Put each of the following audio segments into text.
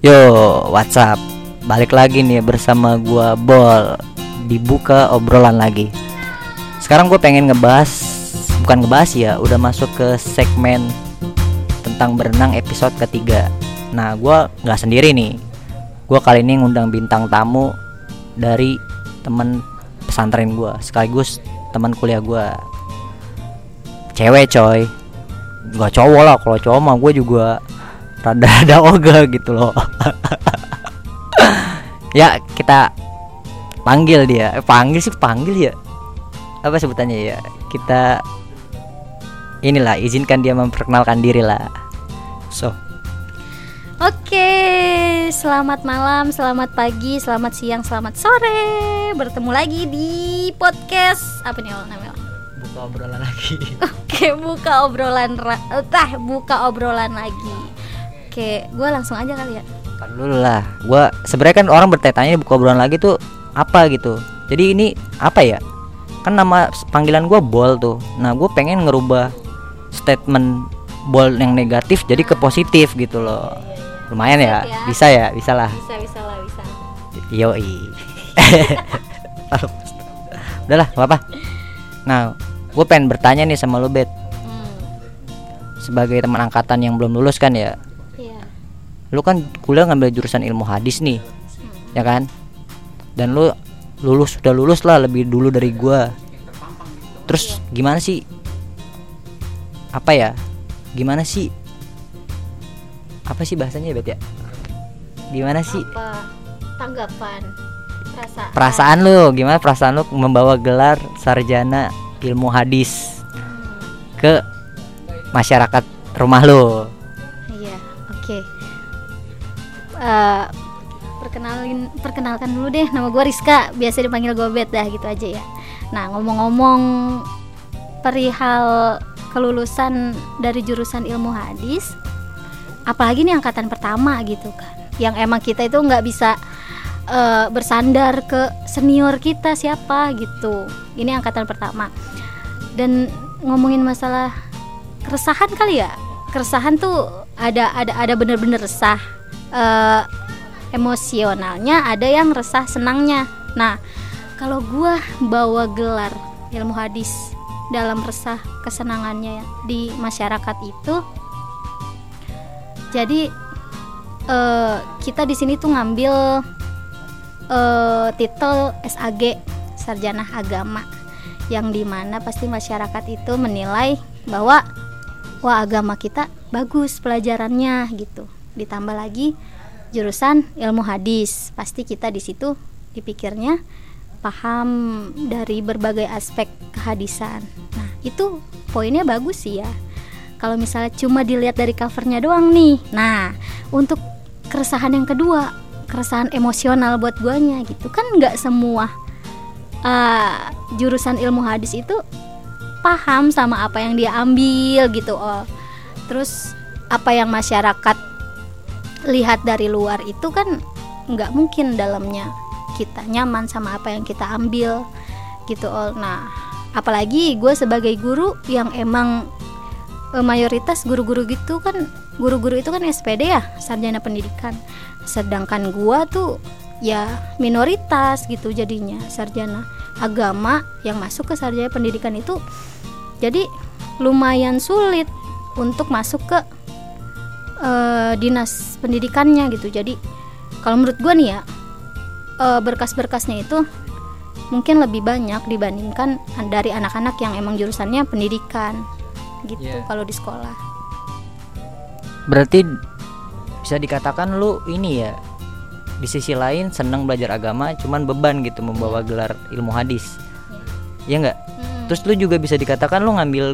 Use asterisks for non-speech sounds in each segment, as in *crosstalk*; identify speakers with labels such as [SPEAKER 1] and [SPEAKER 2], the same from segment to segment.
[SPEAKER 1] Yo, WhatsApp. Balik lagi nih bersama gua Bol. Dibuka obrolan lagi. Sekarang gue pengen ngebahas bukan ngebahas ya, udah masuk ke segmen tentang berenang episode ketiga. Nah, gua nggak sendiri nih. Gua kali ini ngundang bintang tamu dari temen pesantren gua, sekaligus teman kuliah gua. Cewek coy. Gak cowok lah, kalau cowok mah gue juga rada-rada ogah gitu loh. *laughs* Ya kita panggil dia. Eh, panggil sih panggil ya. Apa sebutannya ya? Kita inilah izinkan dia memperkenalkan diri lah. So.
[SPEAKER 2] Oke, selamat malam, selamat pagi, selamat siang, selamat sore. Bertemu lagi di podcast. Apa nih namanya?
[SPEAKER 1] buka obrolan lagi. *laughs*
[SPEAKER 2] Oke, buka obrolan ra- eh, tah, buka obrolan lagi. Oke, gue langsung aja kali ya.
[SPEAKER 1] Dulu lah. Gua sebenarnya kan orang bertanya buka obrolan lagi tuh apa gitu. Jadi ini apa ya? Kan nama panggilan gua bol tuh. Nah gue pengen ngerubah statement bol yang negatif jadi ke positif gitu loh. Lumayan ya.
[SPEAKER 2] Siap ya.
[SPEAKER 1] bisa ya? Bisa lah.
[SPEAKER 2] Bisa, bisa lah, bisa.
[SPEAKER 1] yoi. *laughs* Udahlah gak apa nah gue pengen bertanya nih sama lu bet.
[SPEAKER 2] Hmm,
[SPEAKER 1] sebagai teman angkatan yang belum lulus kan ya.
[SPEAKER 2] iya.
[SPEAKER 1] Lu kan kuliah ngambil jurusan ilmu hadis nih ya kan? Dan lu lulus sudah lulus lah lebih dulu dari gua. Terus gimana sih? Apa ya? Gimana sih? Apa sih bahasanya ya bet ya? Gimana sih?
[SPEAKER 2] Apa? Tanggapan? Perasaan.
[SPEAKER 1] perasaan lu gimana perasaan lu membawa gelar sarjana ilmu hadis ke masyarakat rumah lu
[SPEAKER 2] Eh, perkenalin, perkenalkan dulu deh. Nama gue Rizka, biasa dipanggil Gobet dah gitu aja ya. Nah ngomong-ngomong perihal kelulusan dari jurusan ilmu hadis, apalagi nih angkatan pertama gitu kan, yang emang kita itu nggak bisa eh, bersandar ke senior kita siapa gitu. Ini angkatan pertama. Dan ngomongin masalah keresahan kali ya keresahan tuh ada ada ada bener-bener resah Eh, emosionalnya ada yang resah senangnya. Nah kalau gua bawa gelar ilmu hadis dalam resah kesenangannya di masyarakat itu jadi eh, kita di sini tuh ngambil eh, titel SAG sarjana agama yang di mana pasti masyarakat itu menilai bahwa wah agama kita bagus pelajarannya gitu ditambah lagi jurusan ilmu hadis. Pasti kita di situ dipikirnya paham dari berbagai aspek kehadisan. Nah itu poinnya bagus sih ya. Kalau misalnya cuma dilihat dari covernya doang nih. Nah untuk keresahan yang kedua keresahan emosional buat guanya gitu. Kan nggak semua uh, jurusan ilmu hadis itu paham sama apa yang dia ambil gitu oh. Terus apa yang masyarakat lihat dari luar itu kan nggak mungkin dalamnya kita nyaman sama apa yang kita ambil gitu oh nah apalagi gue sebagai guru yang emang eh, mayoritas guru-guru gitu kan guru-guru itu kan SPD ya sarjana pendidikan. Sedangkan gua tuh ya minoritas gitu jadinya sarjana agama yang masuk ke sarjana pendidikan itu jadi lumayan sulit untuk masuk ke eh, dinas pendidikannya gitu. Jadi kalau menurut gua nih ya eh, berkas-berkasnya itu mungkin lebih banyak dibandingkan dari anak-anak yang emang jurusannya pendidikan gitu
[SPEAKER 1] Iya.
[SPEAKER 2] kalau di sekolah.
[SPEAKER 1] Berarti bisa dikatakan lu ini ya di sisi lain senang belajar agama cuman beban gitu membawa gelar ilmu hadis. Ya enggak
[SPEAKER 2] Hmm,
[SPEAKER 1] terus lu juga bisa dikatakan lu ngambil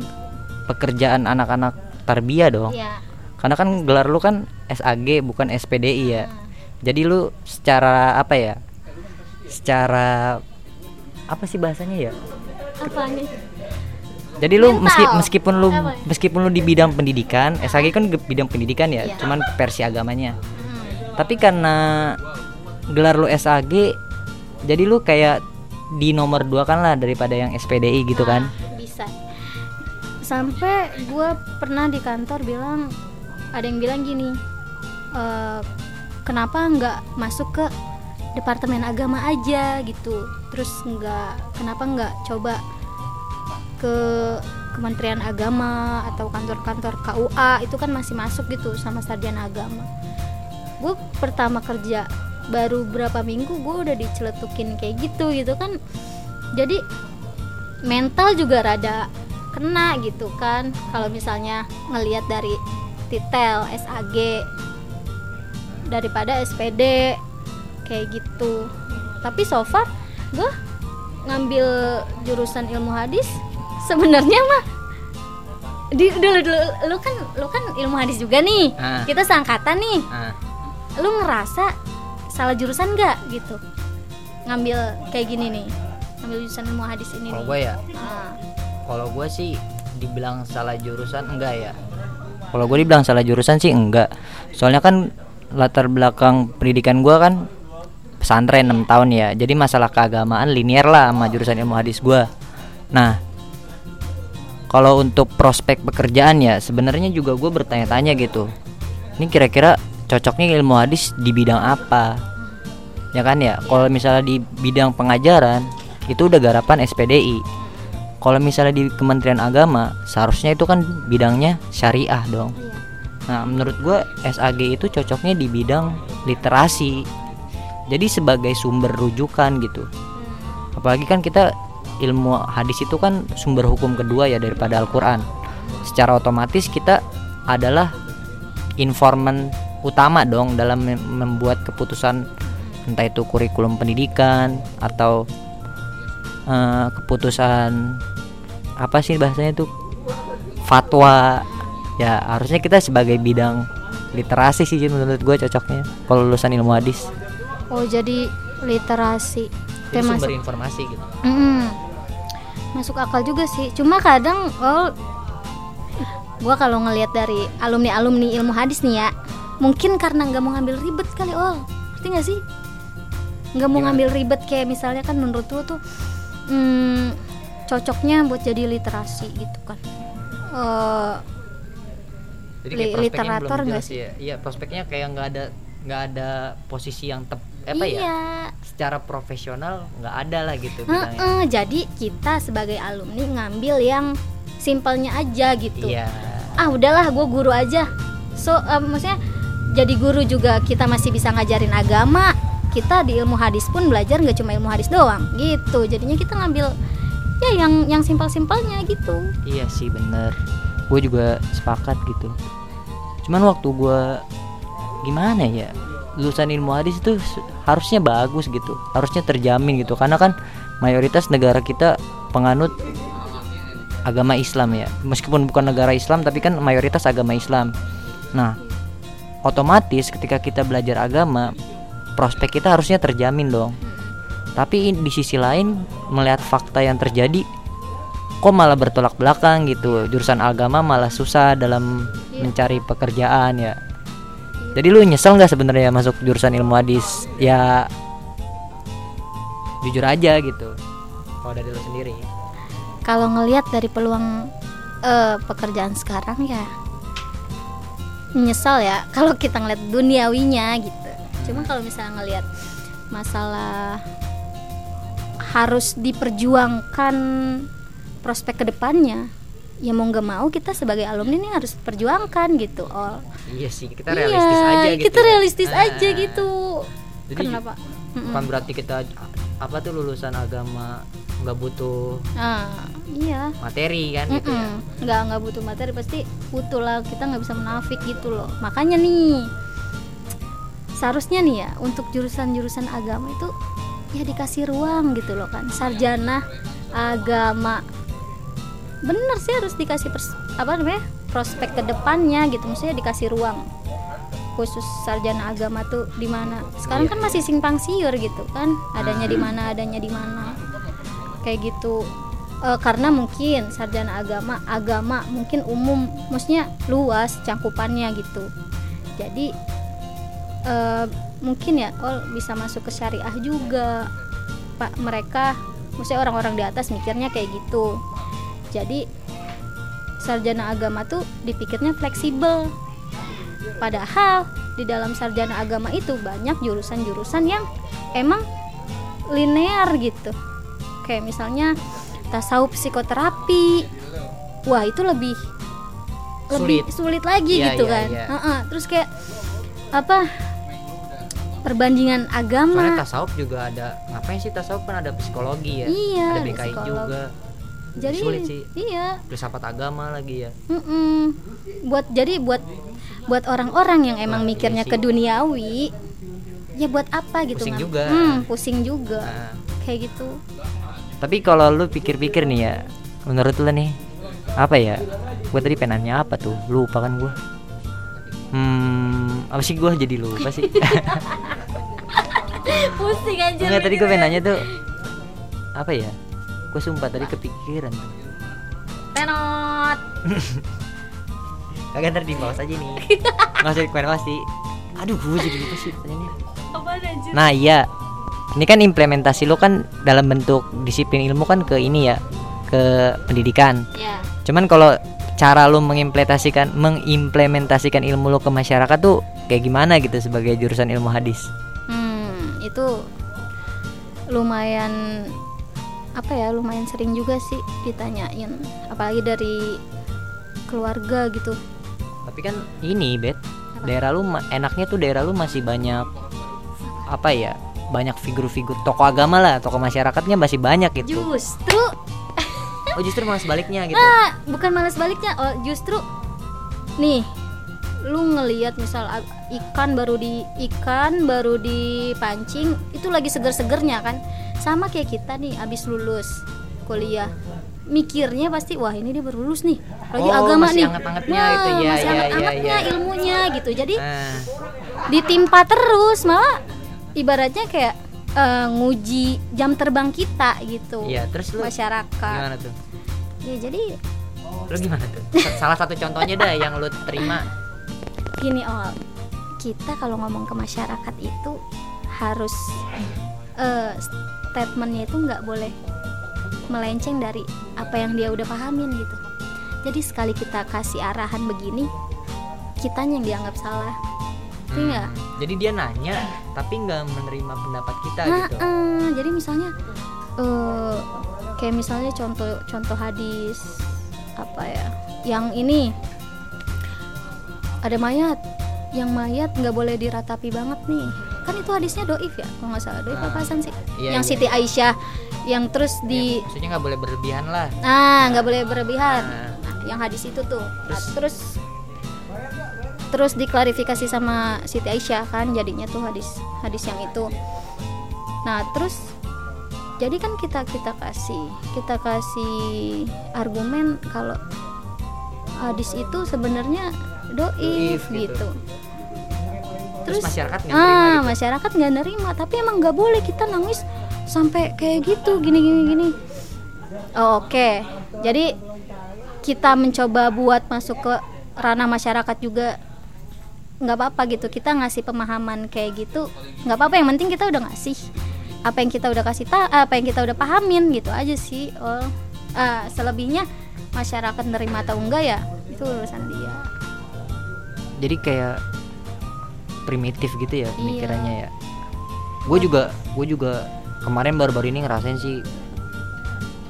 [SPEAKER 1] pekerjaan anak-anak tarbiyah dong.
[SPEAKER 2] Iya.
[SPEAKER 1] Karena kan gelar lu kan SAG bukan SPDI ya jadi lu secara apa ya secara apa sih bahasanya ya
[SPEAKER 2] apa nih
[SPEAKER 1] jadi lu
[SPEAKER 2] Mental.
[SPEAKER 1] meski meskipun lu
[SPEAKER 2] Apa?
[SPEAKER 1] meskipun lu di bidang pendidikan SAG kan bidang pendidikan ya
[SPEAKER 2] Iya.
[SPEAKER 1] cuman versi agamanya
[SPEAKER 2] Hmm.
[SPEAKER 1] tapi karena gelar lu SAG jadi lu kayak di nomor dua kan lah daripada yang SPDI gitu kan
[SPEAKER 2] Ah, bisa sampai gue pernah di kantor bilang ada yang bilang gini "Eh, kenapa nggak masuk ke departemen agama aja gitu? Terus nggak kenapa nggak coba ke Kementerian Agama atau kantor-kantor KUA itu kan masih masuk gitu sama sarjana agama. Gue pertama kerja baru berapa minggu gue udah diceletukin kayak gitu gitu kan. Jadi mental juga rada kena gitu kan kalau misalnya ngelihat dari titel SAG daripada SPD kayak gitu. Tapi so far gue ngambil jurusan ilmu hadis sebenarnya mah di dulu dulu lu kan lu kan ilmu hadis juga nih.
[SPEAKER 1] Ah.
[SPEAKER 2] kita seangkatan nih.
[SPEAKER 1] Ah,
[SPEAKER 2] lu ngerasa salah jurusan nggak gitu? Ngambil kayak gini nih ngambil jurusan ilmu hadis ini
[SPEAKER 1] kalau gue ya?
[SPEAKER 2] Ah.
[SPEAKER 1] kalau gue sih dibilang salah jurusan enggak ya kalau gue dibilang salah jurusan sih enggak. Soalnya kan latar belakang pendidikan gue kan pesantren 6 tahun ya. Jadi masalah keagamaan linear lah sama jurusan ilmu hadis gue nah kalau untuk prospek pekerjaan ya sebenarnya juga gue bertanya-tanya gitu. Ini kira-kira cocoknya ilmu hadis di bidang apa? Ya kan ya? Kalau misalnya di bidang pengajaran itu udah garapan SPDI kalau misalnya di Kementerian Agama seharusnya itu kan bidangnya syariah dong.
[SPEAKER 2] Iya.
[SPEAKER 1] nah menurut gue SAG itu cocoknya di bidang literasi. Jadi sebagai sumber rujukan gitu. Apalagi kan kita ilmu hadis itu kan sumber hukum kedua ya daripada Al-Quran. Secara otomatis kita adalah informan utama dong dalam mem- membuat keputusan entah itu kurikulum pendidikan atau eh, keputusan apa sih bahasanya itu? Fatwa. Ya harusnya kita sebagai bidang literasi sih menurut gue cocoknya kalau lulusan ilmu hadis.
[SPEAKER 2] Oh jadi literasi.
[SPEAKER 1] Jadi
[SPEAKER 2] Kayak
[SPEAKER 1] sumber
[SPEAKER 2] masuk
[SPEAKER 1] informasi gitu.
[SPEAKER 2] Mm-mm. masuk akal juga sih. Cuma kadang oh gua kalau ngelihat dari alumni alumni ilmu hadis nih ya mungkin karena nggak mau ngambil ribet kali oh. Ngerti nggak sih? Nggak mau
[SPEAKER 1] Gimana?
[SPEAKER 2] ngambil ribet kayak misalnya kan menurut lu tuh hmm, cocoknya buat jadi literasi gitu kan. Eh,
[SPEAKER 1] jadi
[SPEAKER 2] Li-
[SPEAKER 1] kayak prospeknya
[SPEAKER 2] literatur
[SPEAKER 1] belum
[SPEAKER 2] nggak
[SPEAKER 1] jelas ya? Iya prospeknya kayak nggak ada nggak ada posisi yang tep apa ya?
[SPEAKER 2] Iya.
[SPEAKER 1] Secara profesional nggak ada lah gitu bidangnya
[SPEAKER 2] Heeh, jadi kita sebagai alumni ngambil yang simpelnya aja gitu.
[SPEAKER 1] Iya.
[SPEAKER 2] Ah udahlah gue guru aja. So eh, maksudnya jadi guru juga kita masih bisa ngajarin agama. Kita di ilmu hadis pun belajar nggak cuma ilmu hadis doang gitu. Jadinya kita ngambil ya yang yang simpel-simpelnya gitu.
[SPEAKER 1] Iya sih bener. Gue juga sepakat gitu. Cuman waktu gue gimana ya lulusan ilmu hadis itu harusnya bagus gitu. Harusnya terjamin gitu. Karena kan mayoritas negara kita penganut agama Islam ya. Meskipun bukan negara Islam tapi kan mayoritas agama Islam. Nah otomatis ketika kita belajar agama prospek kita harusnya terjamin dong tapi di sisi lain melihat fakta yang terjadi kok malah bertolak belakang gitu. Jurusan agama malah susah dalam mencari pekerjaan ya. Jadi lu nyesel nggak sebenarnya masuk jurusan ilmu hadis? Ya jujur aja gitu kalau dari lu sendiri.
[SPEAKER 2] Kalau ngelihat dari peluang eh, pekerjaan sekarang ya menyesal ya *laughs* kalau kita ngeliat duniawinya gitu. Cuma kalau misalnya ngelihat masalah harus diperjuangkan prospek ke depannya ya mau nggak mau kita sebagai alumni ini harus perjuangkan gitu oh
[SPEAKER 1] iya sih kita
[SPEAKER 2] iya,
[SPEAKER 1] realistis aja gitu
[SPEAKER 2] kita
[SPEAKER 1] ya.
[SPEAKER 2] realistis
[SPEAKER 1] Ah.
[SPEAKER 2] aja gitu.
[SPEAKER 1] Jadi
[SPEAKER 2] kenapa?
[SPEAKER 1] bukan berarti kita apa tuh lulusan agama nggak butuh
[SPEAKER 2] ah iya.
[SPEAKER 1] materi kan gitu ya.
[SPEAKER 2] Nggak nggak butuh materi pasti butuh lah. Kita nggak bisa menafik gitu loh. Makanya nih seharusnya nih ya untuk jurusan-jurusan agama itu ya dikasih ruang gitu loh kan sarjana agama. Bener sih harus dikasih pers- apa namanya prospek ke depannya gitu. Maksudnya dikasih ruang khusus sarjana agama tuh di mana. Sekarang
[SPEAKER 1] Iya.
[SPEAKER 2] kan masih simpang siur gitu kan adanya di mana adanya di mana. Kayak gitu. Eh, karena mungkin sarjana agama agama mungkin umum maksudnya luas cangkupannya gitu. Jadi eh, mungkin ya oh bisa masuk ke syariah juga. Pak mereka maksudnya orang-orang di atas mikirnya kayak gitu. Jadi sarjana agama tuh dipikirnya fleksibel. Padahal di dalam sarjana agama itu banyak jurusan-jurusan yang emang linear gitu. Kayak misalnya tasawuf psikoterapi. Wah itu lebih lebih sulit. lagi
[SPEAKER 1] Iya,
[SPEAKER 2] gitu
[SPEAKER 1] iya,
[SPEAKER 2] kan.
[SPEAKER 1] iya.
[SPEAKER 2] Heeh, terus kayak apa perbandingan
[SPEAKER 1] Soalnya
[SPEAKER 2] agama
[SPEAKER 1] tasawuf juga ada ngapain sih tasawuf? Kan ada psikologi ya
[SPEAKER 2] Iya,
[SPEAKER 1] ada
[SPEAKER 2] ada
[SPEAKER 1] BKI
[SPEAKER 2] psikolog.
[SPEAKER 1] juga.
[SPEAKER 2] Jadi
[SPEAKER 1] sulit sih.
[SPEAKER 2] iya.
[SPEAKER 1] Filsafat agama lagi ya.
[SPEAKER 2] Mm-mm. buat jadi buat buat orang-orang yang emang
[SPEAKER 1] Wah,
[SPEAKER 2] mikirnya
[SPEAKER 1] iya
[SPEAKER 2] ke duniawi ya buat apa gitu
[SPEAKER 1] Pusing
[SPEAKER 2] Ngam?
[SPEAKER 1] juga.
[SPEAKER 2] Hmm, pusing juga.
[SPEAKER 1] Nah,
[SPEAKER 2] kayak gitu.
[SPEAKER 1] Tapi kalau lu pikir-pikir nih ya menurut lu nih apa ya? Gua tadi penanya apa tuh? Lupa kan gua? Hmm apa sih gua jadi lupa sih *laughs*
[SPEAKER 2] pusing aja
[SPEAKER 1] Enggak tadi gue pengen nanya tuh apa ya? Gue sumpah tadi kepikiran tuh.
[SPEAKER 2] tenot *laughs*
[SPEAKER 1] Kagak ntar di bawah aja nih. *laughs* Nggak usah dikomen sih. Aduh, gue jadi lupa sih pertanyaannya. Nah iya, ini kan implementasi lo kan dalam bentuk disiplin ilmu kan ke ini ya, ke pendidikan.
[SPEAKER 2] ya
[SPEAKER 1] Cuman kalau cara lo mengimplementasikan mengimplementasikan ilmu lo ke masyarakat tuh kayak gimana gitu sebagai jurusan ilmu hadis?
[SPEAKER 2] hmm itu lumayan apa ya lumayan sering juga sih ditanyain apalagi dari keluarga gitu
[SPEAKER 1] Tapi kan ini bet
[SPEAKER 2] Apa?
[SPEAKER 1] daerah lu enaknya tuh daerah lu masih banyak apa ya banyak figur-figur tokoh agama lah tokoh masyarakatnya masih banyak gitu.
[SPEAKER 2] justru
[SPEAKER 1] Oh justru malah sebaliknya gitu.
[SPEAKER 2] Ah, bukan malas baliknya oh justru nih lu ngelihat misal ikan baru di ikan baru dipancing itu lagi seger-segernya kan? Sama kayak kita nih abis lulus kuliah. Mikirnya pasti wah ini dia baru lulus nih. Lagi
[SPEAKER 1] Oh,
[SPEAKER 2] agama
[SPEAKER 1] masih
[SPEAKER 2] nih.
[SPEAKER 1] anget-angetnya
[SPEAKER 2] Wah,
[SPEAKER 1] itu, ya,
[SPEAKER 2] masih
[SPEAKER 1] ya,
[SPEAKER 2] anget-angetnya
[SPEAKER 1] ya, ya.
[SPEAKER 2] ilmunya gitu. Jadi
[SPEAKER 1] Nah,
[SPEAKER 2] ditimpa terus malah ibaratnya kayak eh, nguji jam terbang kita gitu.
[SPEAKER 1] Iya terus lu
[SPEAKER 2] masyarakat.
[SPEAKER 1] gimana tuh?
[SPEAKER 2] ya jadi
[SPEAKER 1] Lu gimana tuh? Sa- Salah satu contohnya dah yang lu terima.
[SPEAKER 2] Gini oh kita kalau ngomong ke masyarakat itu harus eh, statementnya itu nggak boleh melenceng dari apa yang dia udah pahamin gitu. Jadi sekali kita kasih arahan begini kitanya yang dianggap salah.
[SPEAKER 1] Hmm,
[SPEAKER 2] Iya.
[SPEAKER 1] Jadi dia nanya tapi nggak menerima pendapat kita
[SPEAKER 2] nah
[SPEAKER 1] gitu.
[SPEAKER 2] eh, jadi misalnya eh kayak misalnya contoh contoh hadis apa ya yang ini ada mayat yang mayat nggak boleh diratapi banget nih kan itu hadisnya doif ya kalau nggak salah doif
[SPEAKER 1] Ah.
[SPEAKER 2] apa sih
[SPEAKER 1] Iya,
[SPEAKER 2] yang
[SPEAKER 1] iya.
[SPEAKER 2] Siti Aisyah yang terus di
[SPEAKER 1] Ya, maksudnya nggak boleh berlebihan lah.
[SPEAKER 2] nah nggak boleh berlebihan
[SPEAKER 1] Nah.
[SPEAKER 2] Nah, yang hadis itu tuh Nah,
[SPEAKER 1] Terus?
[SPEAKER 2] terus terus diklarifikasi sama Siti Aisyah kan jadinya tuh hadis hadis yang itu nah terus jadi kan kita kita kasih kita kasih argumen kalau hadis itu sebenarnya doif
[SPEAKER 1] Doif, gitu.
[SPEAKER 2] gitu.
[SPEAKER 1] Terus masyarakat nggak
[SPEAKER 2] ah
[SPEAKER 1] nerima gitu.
[SPEAKER 2] masyarakat nggak nerima. Tapi emang nggak boleh kita nangis sampai kayak gitu gini gini gini. Oh, oke. Jadi kita mencoba buat masuk ke ranah masyarakat juga nggak apa-apa gitu. Kita ngasih pemahaman kayak gitu nggak apa-apa. Yang penting kita udah ngasih apa yang kita udah kasih ta apa yang kita udah pahamin gitu aja sih. Oh Ah, selebihnya masyarakat nerima atau enggak ya itu urusan dia
[SPEAKER 1] Jadi kayak primitif gitu ya pemikirannya
[SPEAKER 2] Iya.
[SPEAKER 1] ya. Gue juga gue juga kemarin baru-baru ini ngerasain sih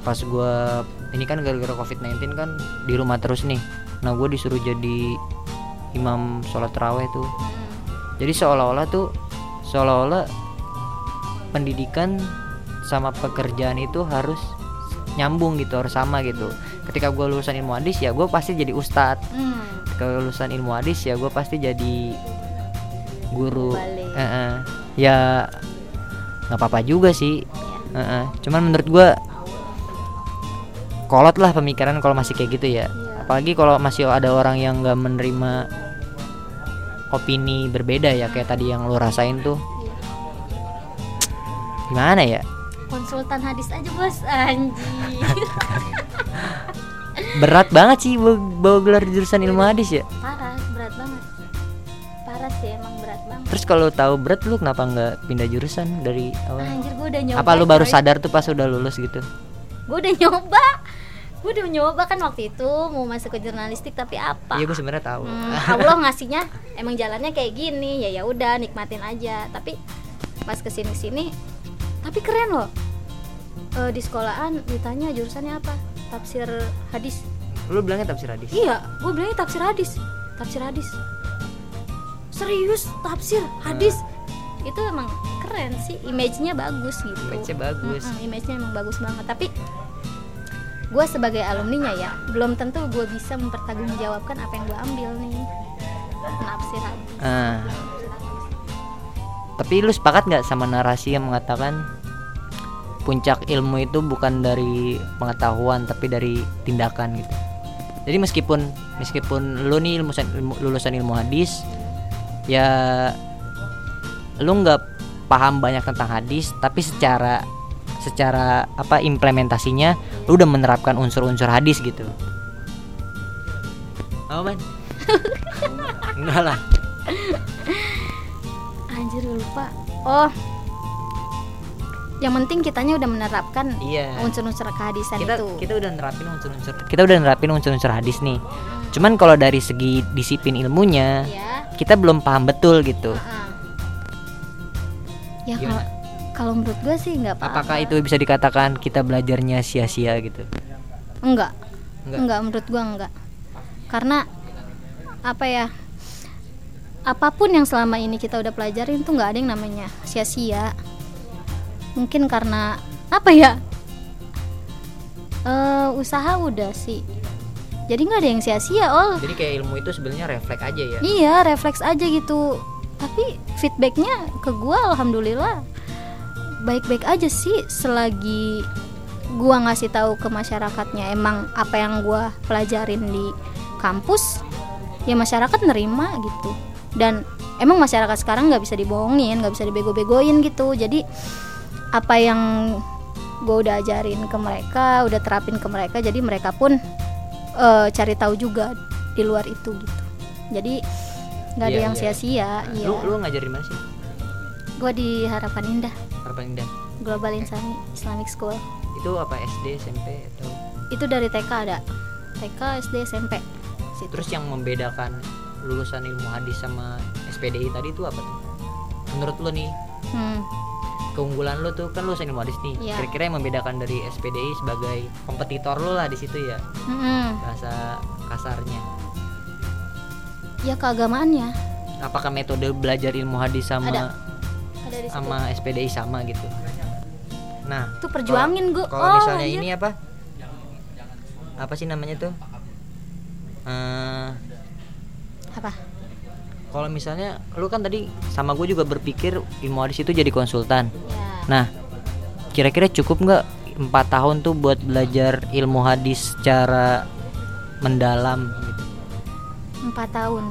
[SPEAKER 1] pas gua ini kan gara-gara covid-19 kan di rumah terus nih nah gue disuruh jadi imam sholat terawih tuh jadi seolah-olah tuh seolah-olah pendidikan sama pekerjaan itu harus nyambung gitu harus sama gitu ketika gue lulusan ilmu hadis ya gue pasti jadi ustadz
[SPEAKER 2] Hmm.
[SPEAKER 1] Ketika lulusan ilmu hadis ya gue pasti jadi guru. Eh, eh. ya nggak apa-apa juga sih Eh, eh. cuman menurut gue kolot lah pemikiran kalau masih kayak gitu ya
[SPEAKER 2] Iya.
[SPEAKER 1] apalagi kalau masih ada orang yang nggak menerima opini berbeda ya kayak tadi yang lo rasain tuh
[SPEAKER 2] Iya.
[SPEAKER 1] gimana ya
[SPEAKER 2] konsultan hadis aja bos anjir *laughs*
[SPEAKER 1] berat banget sih bawa, bawa gelar jurusan ilmu hadis ya?
[SPEAKER 2] Parah berat banget. Parah sih emang berat banget.
[SPEAKER 1] Terus kalau tahu berat lu kenapa nggak pindah jurusan dari awal?
[SPEAKER 2] Anjir gue udah nyoba
[SPEAKER 1] apa lu baru
[SPEAKER 2] coy.
[SPEAKER 1] sadar tuh pas udah lulus gitu?
[SPEAKER 2] Gue udah nyoba. Gue udah nyoba kan waktu itu mau masuk ke jurnalistik tapi apa?
[SPEAKER 1] Iya gue sebenarnya tahu.
[SPEAKER 2] Hmm, *laughs* Allah ngasihnya emang jalannya kayak gini. Ya ya udah nikmatin aja. Tapi pas ke sini sini tapi keren loh. Eh, di sekolahan ditanya jurusannya apa tafsir hadis.
[SPEAKER 1] Lu bilangnya tafsir hadis?
[SPEAKER 2] Iya gue bilangnya tafsir hadis. Tafsir hadis. Serius tafsir hadis. Itu emang keren sih image-nya bagus gitu.
[SPEAKER 1] Image-nya bagus.
[SPEAKER 2] Mm-mm, image-nya emang bagus banget. Tapi gue sebagai alumninya ya belum tentu gue bisa mempertanggungjawabkan apa yang gue ambil nih. Nafsir hadis.
[SPEAKER 1] Ah. tapi lu sepakat nggak sama narasi yang mengatakan puncak ilmu itu bukan dari pengetahuan tapi dari tindakan gitu. Jadi meskipun meskipun lu nih lulusan ilmu, lulusan ilmu hadis ya lu nggak paham banyak tentang hadis tapi secara secara apa implementasinya lu udah menerapkan unsur-unsur hadis gitu. Apa man *laughs* enggak lah.
[SPEAKER 2] Anjir lupa. Oh yang penting kitanya udah menerapkan
[SPEAKER 1] iya.
[SPEAKER 2] unsur-unsur kehadisan
[SPEAKER 1] kita
[SPEAKER 2] itu.
[SPEAKER 1] kita udah nerapin unsur-unsur kita udah nerapin unsur-unsur hadis nih. Cuman kalau dari segi disiplin ilmunya
[SPEAKER 2] ya
[SPEAKER 1] kita belum paham betul gitu.
[SPEAKER 2] Heeh. ya kalau
[SPEAKER 1] Gimana?
[SPEAKER 2] kalau menurut gue sih nggak apa-apa.
[SPEAKER 1] Apakah itu bisa dikatakan kita belajarnya sia-sia gitu?
[SPEAKER 2] Enggak.
[SPEAKER 1] Enggak.
[SPEAKER 2] enggak menurut gua enggak. Karena apa ya apa pun yang selama ini kita udah pelajarin tuh nggak ada yang namanya sia-sia mungkin karena apa ya? Eh usaha udah sih. Jadi nggak ada yang sia-sia ol.
[SPEAKER 1] Jadi kayak ilmu itu sebenarnya refleks aja ya?
[SPEAKER 2] Iya refleks aja gitu. Tapi feedbacknya ke gua alhamdulillah baik-baik aja sih. Selagi gua ngasih tahu ke masyarakatnya emang apa yang gua pelajarin di kampus ya masyarakat nerima gitu. Dan emang masyarakat sekarang nggak bisa dibohongin nggak bisa dibego-begoin gitu. Jadi apa yang gue udah ajarin ke mereka udah terapin ke mereka jadi mereka pun eh, cari tahu juga di luar itu gitu. Jadi nggak ada
[SPEAKER 1] Iya,
[SPEAKER 2] yang
[SPEAKER 1] iya.
[SPEAKER 2] sia-sia iya.
[SPEAKER 1] lu lu ngajarin mana sih?
[SPEAKER 2] Gue di harapan indah.
[SPEAKER 1] Harapan indah.
[SPEAKER 2] Global Insani Islamic School.
[SPEAKER 1] Itu apa SD SMP atau?
[SPEAKER 2] Itu dari TK ada. TK SD SMP situ.
[SPEAKER 1] Terus yang membedakan lulusan ilmu hadis sama SPDI tadi itu apa tuh? Menurut lu nih?
[SPEAKER 2] Hmm.
[SPEAKER 1] Keunggulan lu tuh kan lulusan ilmu hadis nih
[SPEAKER 2] Iya.
[SPEAKER 1] kira-kira yang membedakan dari SPDI sebagai kompetitor lu lah di situ ya
[SPEAKER 2] Mm-mm.
[SPEAKER 1] bahasa kasarnya
[SPEAKER 2] ya keagamaannya
[SPEAKER 1] apakah metode belajar ilmu hadis sama
[SPEAKER 2] Ada. ada di situ
[SPEAKER 1] sama SPDI sama gitu nah
[SPEAKER 2] Tuh perjuangin gua.
[SPEAKER 1] kalau
[SPEAKER 2] Oh,
[SPEAKER 1] misalnya
[SPEAKER 2] anjir.
[SPEAKER 1] ini apa apa sih namanya tuh Eh,
[SPEAKER 2] apa
[SPEAKER 1] kalau misalnya lu kan tadi sama gue juga berpikir hadis itu jadi konsultan.
[SPEAKER 2] Ya
[SPEAKER 1] nah kira-kira cukup nggak empat tahun tuh buat belajar ilmu hadis secara mendalam? Gitu
[SPEAKER 2] empat tahun.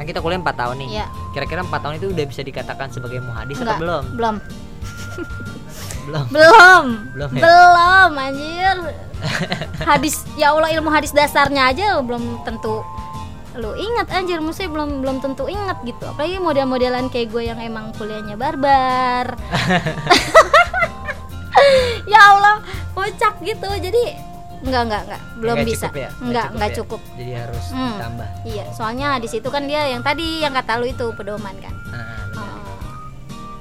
[SPEAKER 1] Kan kita kuliah empat tahun nih.
[SPEAKER 2] Ya
[SPEAKER 1] kira-kira empat tahun itu udah bisa dikatakan sebagai muhadis
[SPEAKER 2] enggak
[SPEAKER 1] atau belum?
[SPEAKER 2] belum.
[SPEAKER 1] Belum. *laughs*
[SPEAKER 2] Belum.
[SPEAKER 1] Belum ya?
[SPEAKER 2] belum anjir. *laughs* Hadis ya Allah ilmu hadis dasarnya aja lu belum tentu lu ingat anjir mesti belum belum tentu ingat gitu apalagi model-modelan kayak gue yang emang kuliahnya barbar *laughs* ya Allah kocak gitu jadi enggak enggak enggak belum
[SPEAKER 1] Nggak
[SPEAKER 2] bisa
[SPEAKER 1] cukup ya?
[SPEAKER 2] enggak enggak
[SPEAKER 1] ya?
[SPEAKER 2] cukup
[SPEAKER 1] jadi harus
[SPEAKER 2] Hmm.
[SPEAKER 1] ditambah
[SPEAKER 2] iya soalnya di situ kan dia yang tadi yang kata lu itu pedoman kan
[SPEAKER 1] benar.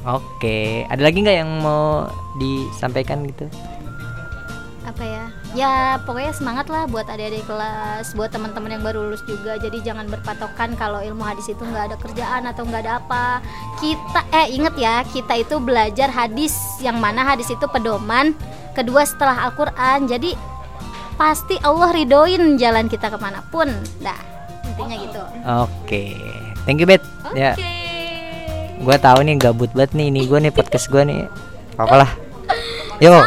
[SPEAKER 2] Oh,
[SPEAKER 1] Oke, ada lagi nggak yang mau disampaikan gitu?
[SPEAKER 2] Apa ya? Ya pokoknya semangat lah buat adik-adik kelas buat teman-teman yang baru lulus juga. Jadi jangan berpatokan kalau ilmu hadis itu nggak ada kerjaan atau nggak ada apa. Kita eh inget ya kita itu belajar hadis yang mana hadis itu pedoman kedua setelah Al-Quran. Jadi pasti Allah ridoin jalan kita ke mana pun. Dah intinya gitu.
[SPEAKER 1] Oke, thank you bet.
[SPEAKER 2] oke.
[SPEAKER 1] Ya, gua tahu nih gabut banget nih, ini gua nih podcast gua nih. Apa lah? *laughs* Yo.